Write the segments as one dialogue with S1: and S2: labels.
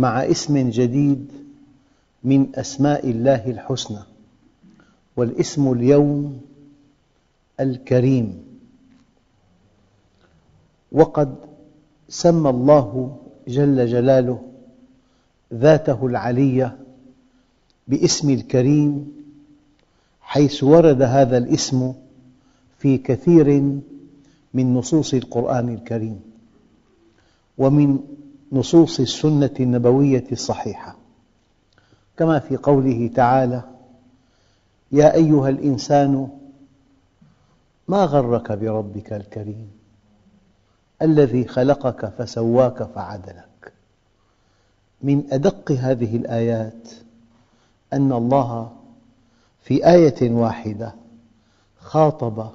S1: مع اسم جديد من أسماء الله الحسنى والاسم اليوم الكريم. وقد سمى الله جل جلاله ذاته العلية باسم الكريم حيث ورد هذا الاسم في كثير من نصوص القرآن الكريم. ومن نصوص السنة النبوية الصحيحة. كما في قوله تعالى يا أيها الإنسان ما غرك بربك الكريم؟ الذي خلقك فسواك فعدلك. من أدق هذه الآيات أن الله في آية واحدة خاطب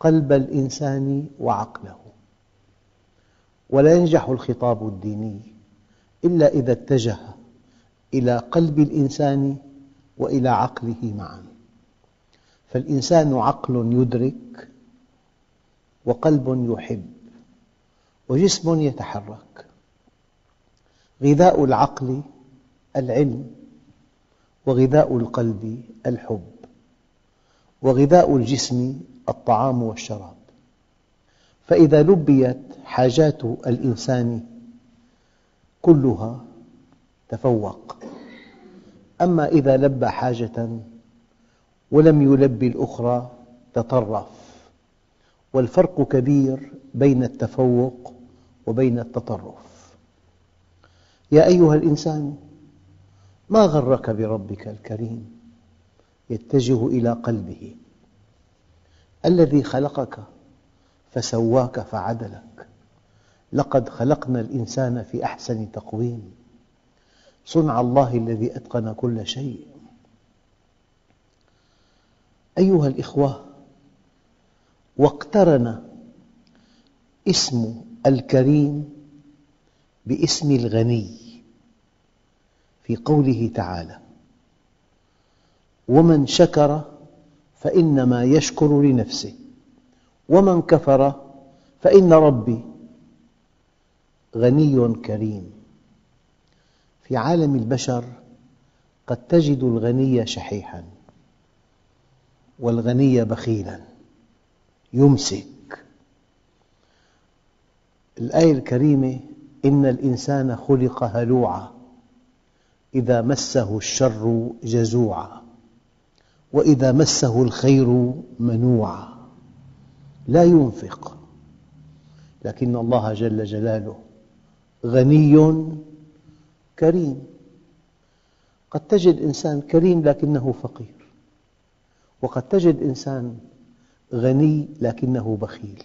S1: قلب الإنسان وعقله. ولا ينجح الخطاب الديني إلا إذا اتجه إلى قلب الإنسان وإلى عقله معا. فالإنسان عقل يدرك وقلب يحب وجسم يتحرك. غذاء العقل العلم وغذاء القلب الحب وغذاء الجسم الطعام والشراب. فإذا لبيت حاجات الإنسان كلها تفوق. أما إذا لبى حاجة ولم يلبي الأخرى تطرف. والفرق كبير بين التفوق وبين التطرف. يا أيها الإنسان ما غرك بربك الكريم؟ يتجه إلى قلبه. الذي خلقك فسواك فعدلك. لقد خلقنا الإنسان في أحسن تقويم. صنع الله الذي أتقن كل شيء. أيها الإخوة واقترن اسم الكريم باسم الغني في قوله تعالى ومن شكر فإنما يشكر لنفسه. ومن كفر فإن ربي غني كريم. في عالم البشر قد تجد الغني شحيحاً والغني بخيلاً يمسك. الآية الكريمة إن الإنسان خلق هلوعاً إذا مسه الشر جزوعاً وإذا مسه الخير منوعاً. لا ينفق. لكن الله جل جلاله غني كريم. قد تجد إنسان كريم لكنه فقير. وقد تجد إنسان غني لكنه بخيل.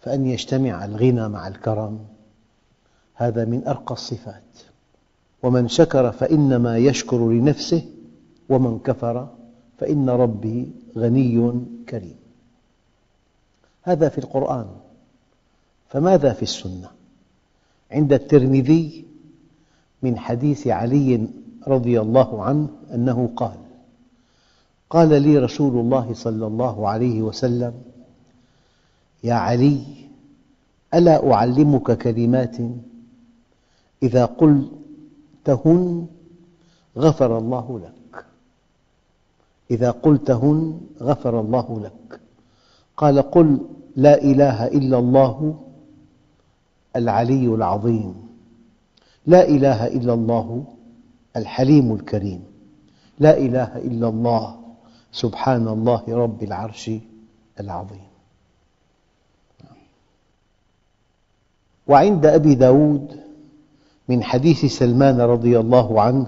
S1: فأن يجتمع الغنى مع الكرم هذا من أرقى الصفات. ومن شكر فإنما يشكر لنفسه ومن كفر فإن ربي غني كريم. هذا في القرآن فماذا في السنة؟ عند الترمذي من حديث علي رضي الله عنه أنه قال قال لي رسول الله صلى الله عليه وسلم يا علي ألا أعلمك كلمات إذا قلتهن غفر الله لك إذا قلتهن غفر الله لك قال قل لا إله إلا الله العلي العظيم. لا إله إلا الله الحليم الكريم. لا إله إلا الله سبحان الله رب العرش العظيم. وعند أبي داود من حديث سلمان رضي الله عنه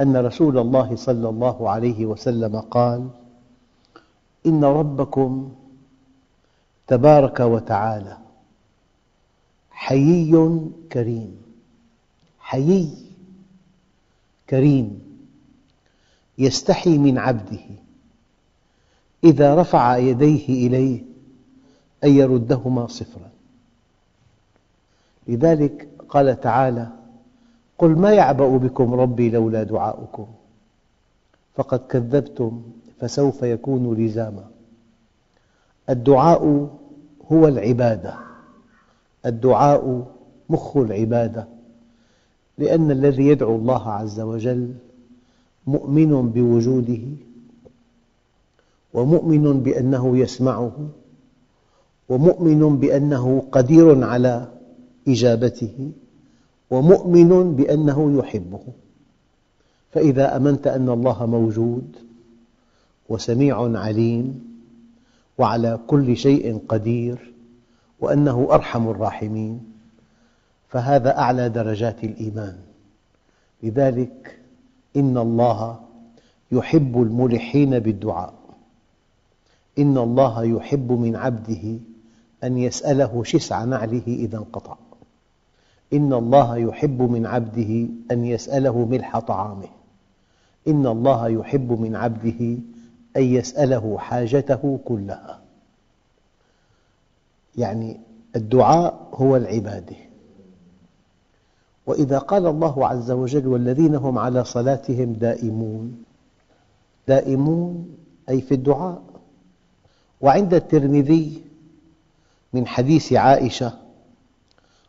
S1: أن رسول الله صلى الله عليه وسلم قال إن ربكم تبارك وتعالى. حيي كريم. حيي كريم. يستحي من عبده. إذا رفع يديه إليه أن يردهما صفراً. لذلك قال تعالى قل ما يعبأ بكم ربي لولا دعاؤكم؟ فقد كذبتم فسوف يكون لزاما. الدعاء هو العبادة. الدعاء مخ العبادة. لأن الذي يدعو الله عز وجل مؤمن بوجوده ومؤمن بأنه يسمعه ومؤمن بأنه قدير على إجابته ومؤمن بأنه يحبه. فإذا أمنت أن الله موجود وسميع عليم وعلى كل شيء قدير وأنه أرحم الراحمين فهذا أعلى درجات الإيمان. لذلك إن الله يحب الملحين بالدعاء. إن الله يحب من عبده أن يسأله شسع نعله إذا انقطع. إن الله يحب من عبده أن يسأله ملح طعامه. إن الله يحب من عبده أن يسأله حاجته كلها. يعني الدعاء هو العبادة. وإذا قال الله عز وجل والذين هم على صلاتهم دائمون دائمون أي في الدعاء. وعند الترمذي من حديث عائشة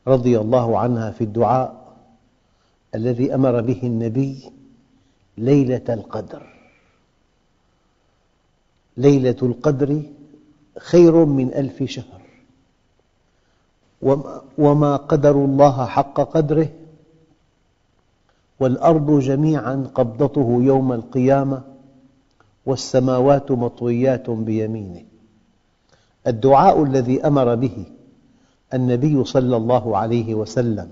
S1: رضي الله عنها في الدعاء الذي أمر به النبي ليلة القدر. ليلة القدر خير من ألف شهر. وما قدر الله حق قدره والأرض جميعا قبضته يوم القيامة والسماوات مطويات بيمينه. الدعاء الذي أمر به النبي صلى الله عليه وسلم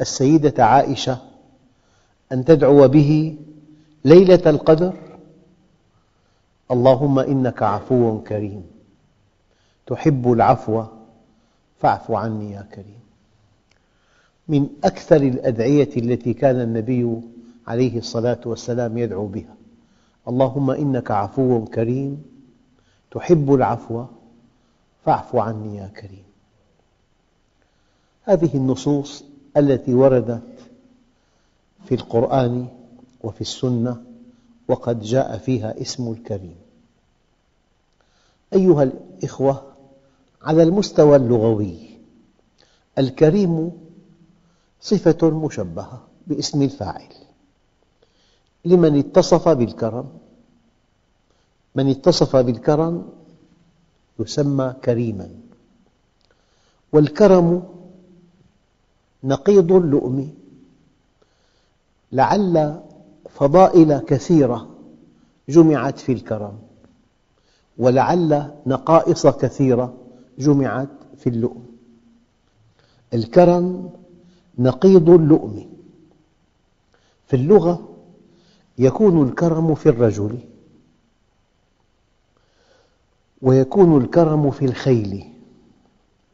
S1: السيدة عائشة أن تدعو به ليلة القدر اللهم إنك عفو كريم. تحب العفو فاعف عني يا كريم. من أكثر الأدعية التي كان النبي عليه الصلاة والسلام يدعو بها. اللهم إنك عفو كريم. تحب العفو فاعف عني يا كريم. هذه النصوص التي وردت في القرآن وفي السنة وقد جاء فيها اسم الكريم. أيها الأخوة على المستوى اللغوي الكريم صفة مشبهة باسم الفاعل. لمن اتصف بالكرم؟ من اتصف بالكرم يسمى كريماً. والكرم نقيض اللؤم لعل فضائل كثيرة جمعت في الكرم ولعل نقائص كثيرة جمعت في اللؤم. الكرم نقيض اللؤم. في اللغة يكون الكرم في الرجل ويكون الكرم في الخيل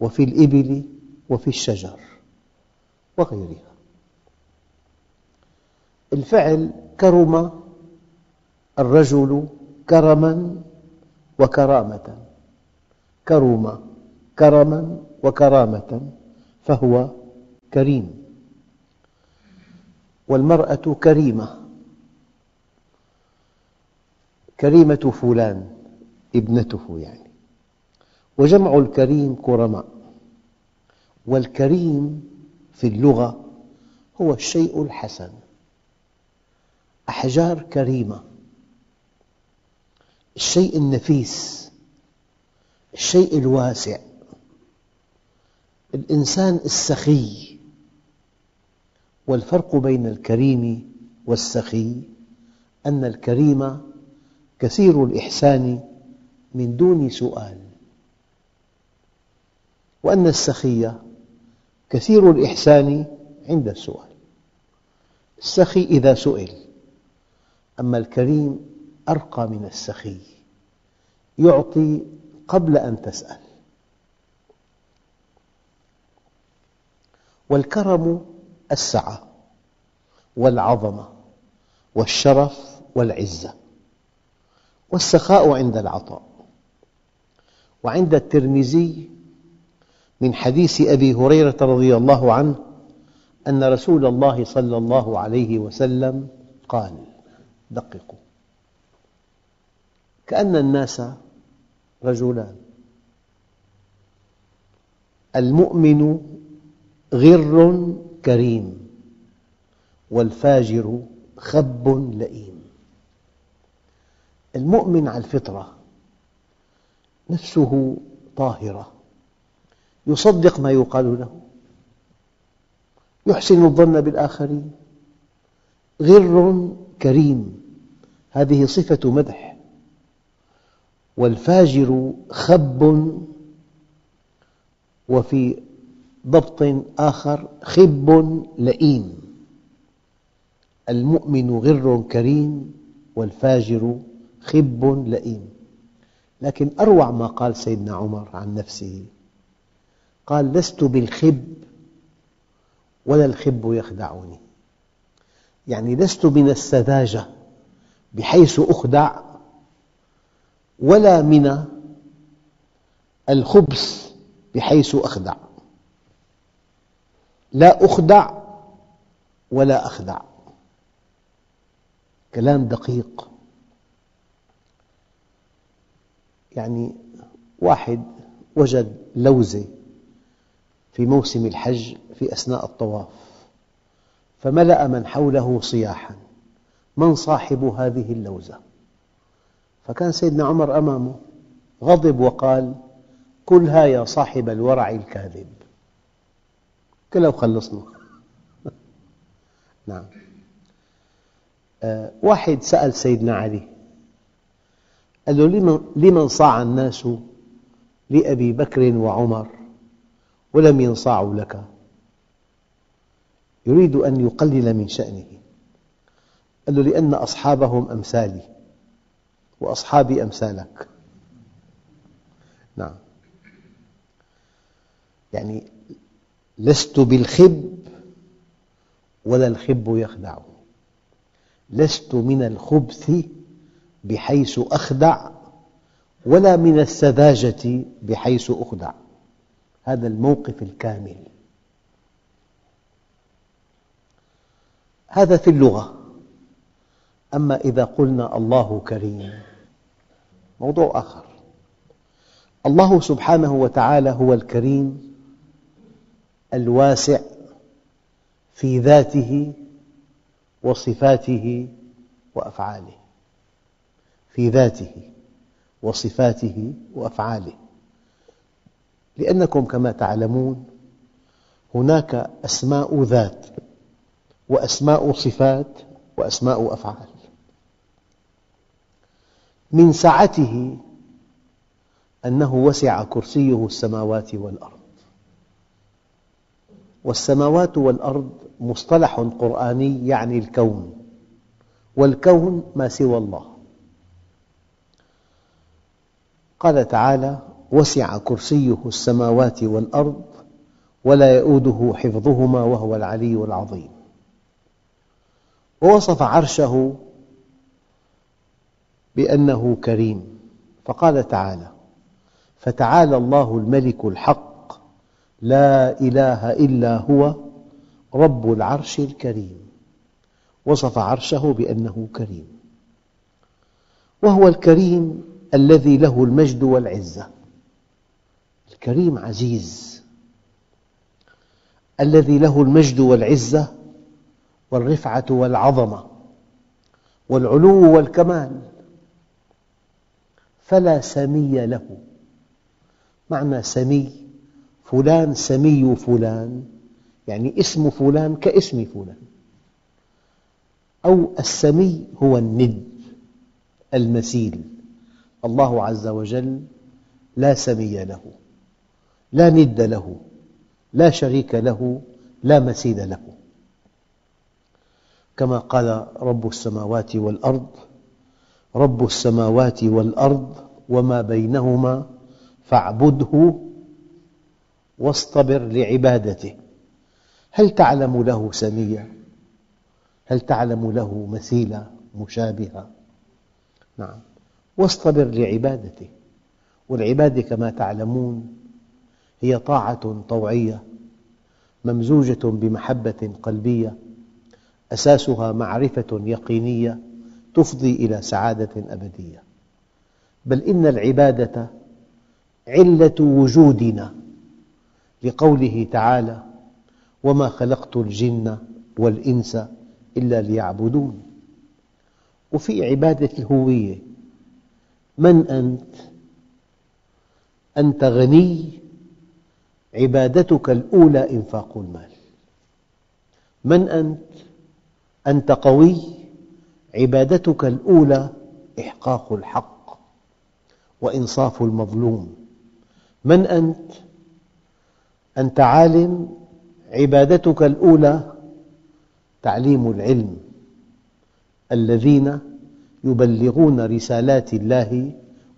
S1: وفي الإبل وفي الشجر وغيرها. الفعل كرم الرجل كرما وكرامة. كرم كرما وكرامة فهو كريم. والمرأة كريمة. كريمة فلان ابنته يعني. وجمع الكريم كرماء. والكريم في اللغة هو الشيء الحسن. أحجار كريمة. الشيء النفيس الشيء الواسع. الإنسان السخي. والفرق بين الكريم والسخي أن الكريم كثير الإحسان من دون سؤال. وأن السخي كثير الإحسان عند السؤال. السخي إذا سئل. أما الكريم أرقى من السخي يعطي قبل أن تسأل. والكرم السعة والعظمة والشرف والعزة والسخاء عند العطاء. وعند الترمذي من حديث أبي هريرة رضي الله عنه أن رسول الله صلى الله عليه وسلم قال دققوا. كأن الناس رجلان. المؤمن غر كريم والفاجر خب لئيم. المؤمن على الفطرة نفسه طاهرة يصدق ما يقال له يحسن الظن بالآخرين. غر كريم. هذه صفة مدح. والفاجر خب وفي ضبط آخر خب لئيم. المؤمن غر كريم والفاجر خب لئيم. لكن أروع ما قال سيدنا عمر عن نفسه قال لست بالخب ولا الخب يخدعني. يعني لست من السذاجة. بحيث أخدع ولا من الخبث بحيث أخدع. لا أخدع ولا أخدع. كلام دقيق. يعني واحد وجد لوزة في موسم الحج في أثناء الطواف فملأ من حوله صياحا. من صاحب هذه اللوزة؟ فكان سيدنا عمر أمامه غضب وقال كلها يا صاحب الورع الكاذب. كلها وخلصنا نعم. آه، واحد سأل سيدنا علي قال له لمن صاع الناس لأبي بكر وعمر ولم ينصاعوا لك؟ يريد أن يقلل من شأنه. قال له لأن أصحابهم أمثالي وأصحابي أمثالك. نعم. يعني لست بالخب ولا الخب يخدع. لست من الخبث بحيث أخدع ولا من السذاجة بحيث أخدع. هذا الموقف الكامل. هذا في اللغة. أما إذا قلنا الله كريم. موضوع آخر. الله سبحانه وتعالى هو الكريم الواسع في ذاته وصفاته وأفعاله. في ذاته وصفاته وأفعاله. لأنكم كما تعلمون هناك أسماء ذات وأسماء صفات وأسماء أفعال. من سعته أنه وسع كرسيه السماوات والأرض. والسماوات والأرض مصطلح قرآني يعني الكون والكون ما سوى الله. قال تعالى وسع كرسيه السماوات والأرض ولا يؤوده حفظهما وهو العلي العظيم. ووصف عرشه بأنه كريم. فقال تعالى فتعالى الله الملك الحق لا إله إلا هو رب العرش الكريم. وصف عرشه بأنه كريم. وهو الكريم الذي له المجد والعزة. الكريم عزيز. الذي له المجد والعزة والرفعة والعظمة والعلو والكمال. فلا سمي له. معنى سمي فلان سمي فلان يعني اسم فلان كاسم فلان. أو السمي هو الند المثيل. الله عز وجل لا سمي له لا ند له لا شريك له لا مثيل له. كما قال رب السماوات والأرض رب السماوات والأرض وما بينهما فاعبده واصطبر لعبادته هل تعلم له سميا؟ هل تعلم له مثيلا مشابها؟ نعم واصطبر لعبادته والعبادة كما تعلمون هي طاعة طوعية ممزوجة بمحبة قلبية أساسها معرفة يقينية تفضي إلى سعادة أبدية. بل إن العبادة علة وجودنا لقوله تعالى وما خلقت الجن والإنس إلا ليعبدون وفي عبادة الهوية من أنت؟ أنت غني؟ عبادتك الأولى إنفاق المال من أنت؟ أنت قوي؟ عبادتك الأولى إحقاق الحق وإنصاف المظلوم. من أنت؟ أنت عالم. عبادتك الأولى تعليم العلم. الذين يبلغون رسالات الله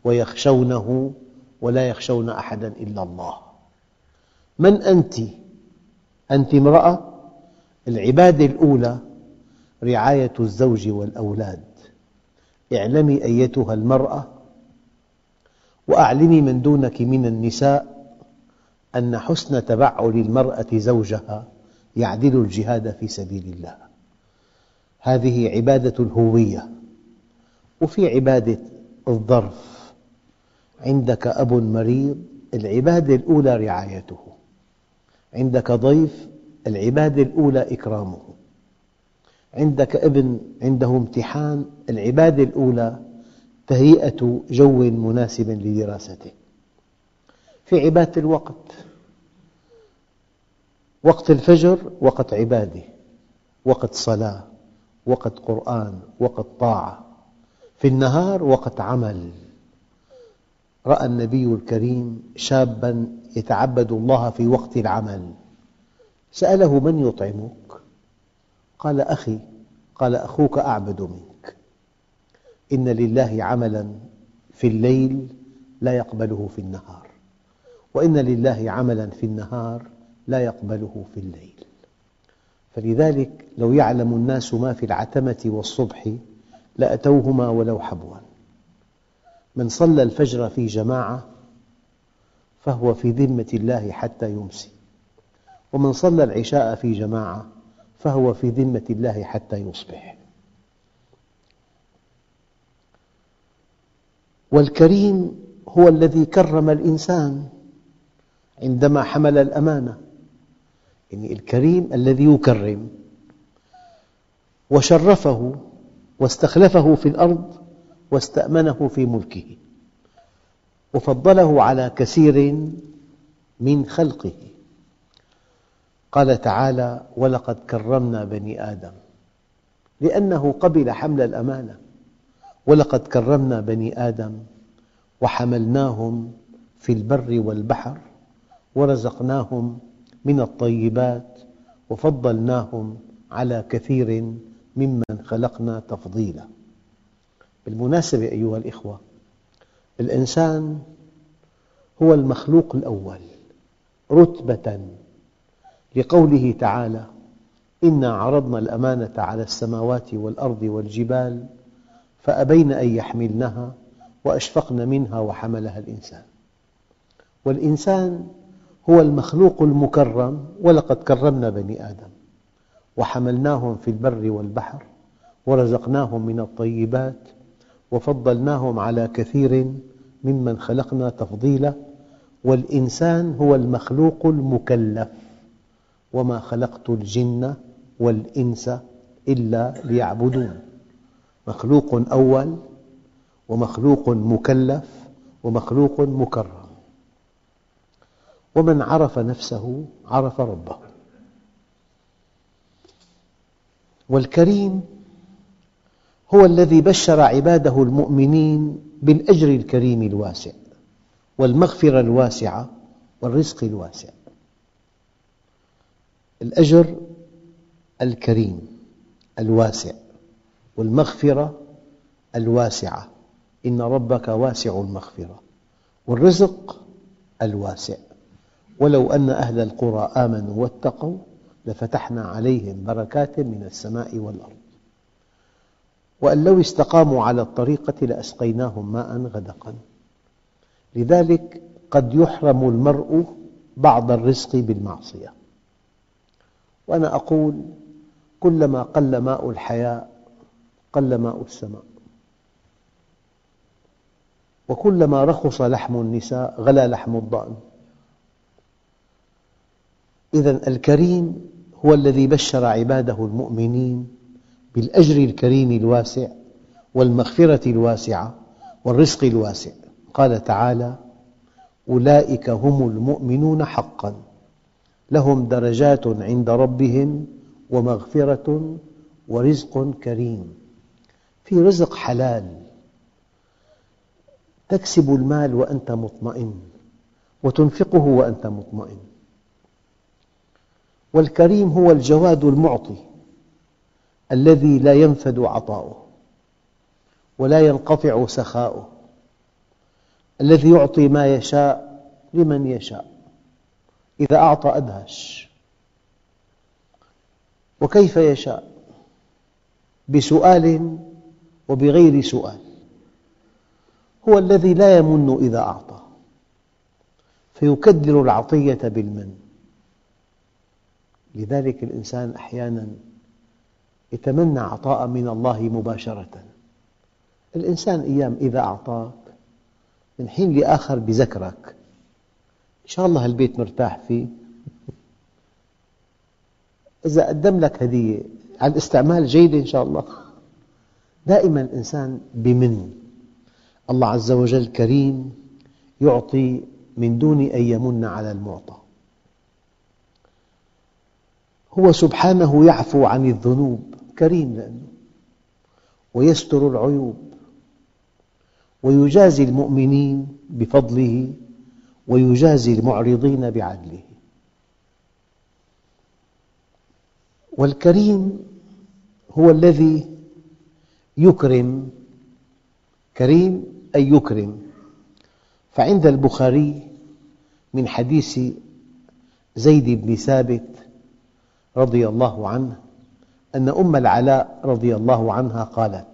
S1: ويخشونه ولا يخشون أحدا إلا الله. من أنت؟ أنت امرأة. العبادة الأولى رعاية الزوج والأولاد. اعلمي أيتها المرأة وأعلمي من دونك من النساء أن حسن تبعل المرأة زوجها يعدل الجهاد في سبيل الله. هذه عبادة الهوية. وفي عبادة الظرف. عندك أب مريض العبادة الأولى رعايته. عندك ضيف العبادة الأولى إكرامه. عندك ابن عنده امتحان العبادة الأولى تهيئة جو مناسب لدراسته. في عبادة الوقت. وقت الفجر وقت عبادة. وقت صلاة وقت قرآن وقت طاعة. في النهار وقت عمل. رأى النبي الكريم شابا يتعبد الله في وقت العمل. سأله من يطعمك؟ قال أخي قال أخوك أعبد منك. إن لله عملا في الليل لا يقبله في النهار وإن لله عملا في النهار لا يقبله في الليل. فلذلك لو يعلم الناس ما في العتمة والصبح لأتوهما ولو حبوا. من صلى الفجر في جماعة فهو في ذمة الله حتى يمسي ومن صلى العشاء في جماعة فهو في ذمة الله حتى يصبح. والكريم هو الذي كرم الإنسان عندما حمل الأمانة. يعني الكريم الذي يكرم. وشرفه واستخلفه في الأرض واستأمنه في ملكه. وفضله على كثير من خلقه. قال تعالى ولقد كرمنا بني آدم. لأنه قبل حمل الأمانة. ولقد كرمنا بني آدم وحملناهم في البر والبحر ورزقناهم من الطيبات وفضلناهم على كثير ممن خلقنا تفضيلا. بالمناسبة أيها الأخوة الإنسان هو المخلوق الأول رتبة لقوله تعالى إنا عرضنا الأمانة على السماوات والأرض والجبال فأبين أن يحملنها وأشفقن منها وحملها الإنسان. والإنسان هو المخلوق المكرم ولقد كرمنا بني آدم وحملناهم في البر والبحر ورزقناهم من الطيبات وفضلناهم على كثير ممن خلقنا تفضيلا والإنسان هو المخلوق المكلف. وما خلقت الجن والإنس إلا ليعبدون. مخلوق أول ومخلوق مكلف ومخلوق مكرم. ومن عرف نفسه عرف ربه. والكريم هو الذي بشر عباده المؤمنين بالأجر الكريم الواسع والمغفرة الواسعة والرزق الواسع. الأجر الكريم الواسع والمغفرة الواسعة. إن ربك واسع المغفرة والرزق الواسع. ولو أن أهل القرى آمنوا واتقوا لفتحنا عليهم بركات من السماء والأرض. وأن لو استقاموا على الطريقة لأسقيناهم ماء غدقا. لذلك قد يحرم المرء بعض الرزق بالمعصية. وأنا أقول كلما قل ماء الحياة قل ماء السماء. وكلما رخص لحم النساء غلا لحم الضأن. إذا الكريم هو الذي بشر عباده المؤمنين بالأجر الكريم الواسع والمغفرة الواسعة والرزق الواسع. قال تعالى أولئك هم المؤمنون حقا. لهم درجات عند ربهم ومغفرة ورزق كريم. في رزق حلال تكسب المال وأنت مطمئن وتنفقه وأنت مطمئن. والكريم هو الجواد المعطي الذي لا ينفد عطاؤه ولا ينقطع سخاؤه. الذي يعطي ما يشاء لمن يشاء. إذا أعطى أدهش. وكيف يشاء؟ بسؤال وبغير سؤال. هو الذي لا يمن إذا أعطى. فيكدر العطية بالمن. لذلك الإنسان أحياناً يتمنى عطاء من الله مباشرة. الإنسان أيام إذا أعطاك من حين لآخر بذكرك. شاء الله البيت مرتاح فيه. إذا قدم لك هدية على الاستعمال جيدة إن شاء الله. دائما الإنسان بمن؟ الله عز وجل كريم يعطي من دون أن يمن على المعطى. هو سبحانه يعفو عن الذنوب كريم لأنه. ويستر العيوب. ويجازي المؤمنين بفضله. ويجازي المعرضين بعدله. والكريم هو الذي يكرم كريم أي يكرم. فعند البخاري من حديث زيد بن ثابت رضي الله عنه أن أم العلاء رضي الله عنها قالت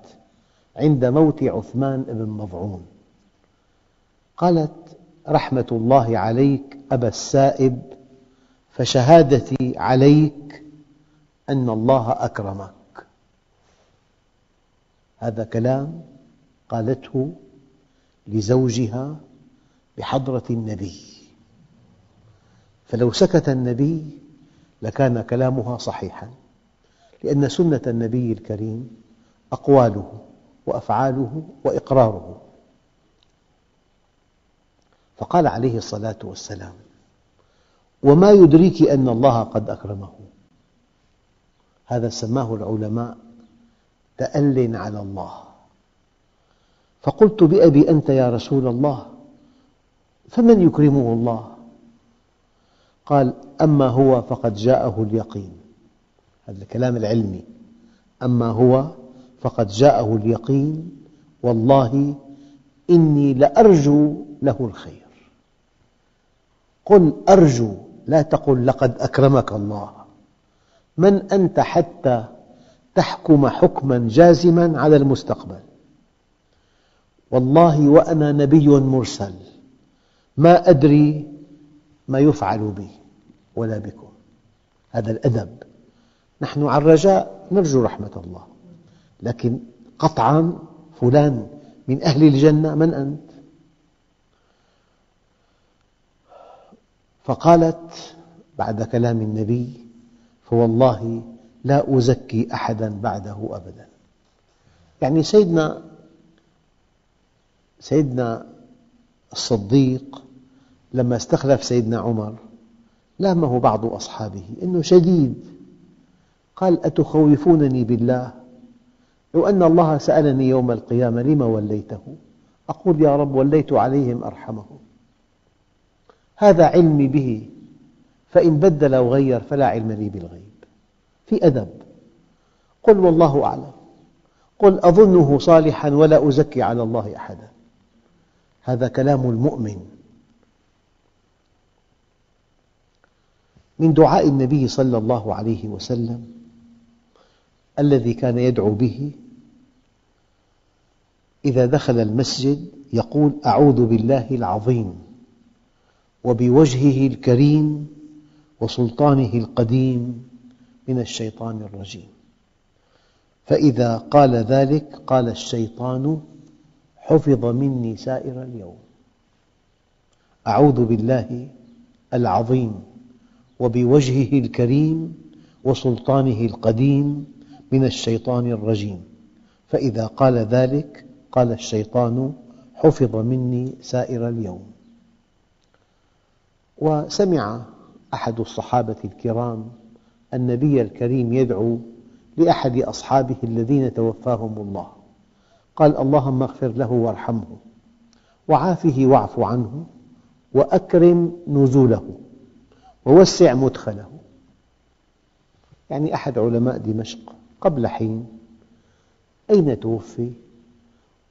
S1: عند موت عثمان بن مظعون قالت رحمة الله عليك أبا السائب فشهادتي عليك أن الله أكرمك. هذا كلام قالته لزوجها بحضرة النبي. فلو سكت النبي لكان كلامها صحيحاً لأن سنة النبي الكريم أقواله وأفعاله وإقراره. فقال عليه الصلاة والسلام وما يدريك أن الله قد أكرمه. هذا سماه العلماء تأل على الله. فقلت بأبي أنت يا رسول الله فمن يكرمه الله؟ قال أما هو فقد جاءه اليقين. هذا الكلام العلمي. أما هو فقد جاءه اليقين والله إني لأرجو له الخير. قل أرجو لا تقل لقد أكرمك الله. من أنت حتى تحكم حكما جازما على المستقبل؟ والله وأنا نبي مرسل ما أدري ما يفعل بي ولا بكم. هذا الأدب. نحن على الرجاء نرجو رحمة الله. لكن قطعا فلان من أهل الجنة من أنت؟ فقالت بعد كلام النبي فوالله لا أزكي أحدا بعده أبدا. يعني سيدنا سيدنا الصديق لما استخلف سيدنا عمر لامه بعض أصحابه أنه شديد. قال أتخوفونني بالله؟ لو أن الله سألني يوم القيامة لم وليته. أقول يا رب وليت عليهم أرحمهم. هذا علمي به فإن بدل وغير فلا علم لي بالغيب. في أدب. قل والله أعلم. قل أظنه صالحا ولا أزكي على الله أحدا. هذا كلام المؤمن. من دعاء النبي صلى الله عليه وسلم الذي كان يدعو به إذا دخل المسجد يقول أعوذ بالله العظيم. وبوجهه الكريم وسلطانه القديم من الشيطان الرجيم. فإذا قال ذلك قال الشيطان حفظ مني سائر اليوم. أعوذ بالله العظيم وبوجهه الكريم وسلطانه القديم من الشيطان الرجيم. فإذا قال ذلك قال الشيطان حفظ مني سائر اليوم. وسمع أحد الصحابة الكرام النبي الكريم يدعو لأحد أصحابه الذين توفاهم الله. قال اللهم اغفر له وارحمه وعافه واعف عنه وأكرم نزوله ووسع مدخله. يعني أحد علماء دمشق قبل حين أين توفي؟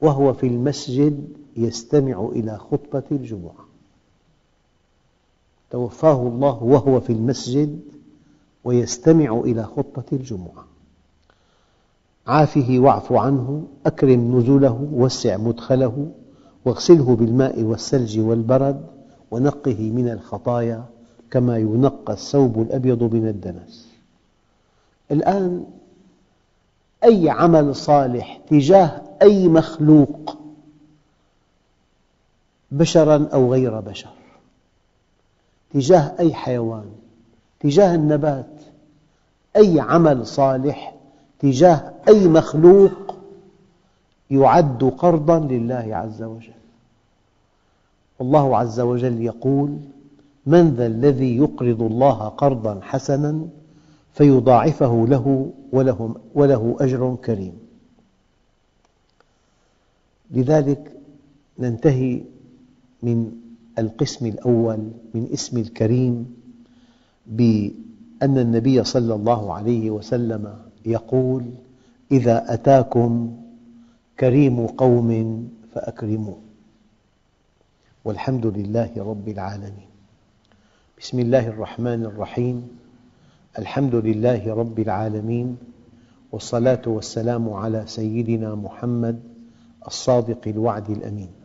S1: وهو في المسجد يستمع إلى خطبة الجمعة. توفاه الله وهو في المسجد ويستمع إلى خطبة الجمعة. عافه واعف عنه أكرم نزله وسع مدخله واغسله بالماء والثلج والبرد ونقه من الخطايا كما ينقى الثوب الأبيض من الدنس. الآن أي عمل صالح تجاه أي مخلوق بشرا أو غير بشر؟ تجاه أي حيوان تجاه النبات أي عمل صالح تجاه أي مخلوق يعد قرضا لله عز وجل. والله عز وجل يقول من ذا الذي يقرض الله قرضا حسنا فيضاعفه له وله, وله أجر كريم. لذلك ننتهي من القسم الأول من اسم الكريم بأن النبي صلى الله عليه وسلم يقول إذا أتاكم كريم قوم فأكرموه. والحمد لله رب العالمين. بسم الله الرحمن الرحيم. الحمد لله رب العالمين والصلاة والسلام على سيدنا محمد الصادق الوعد الأمين.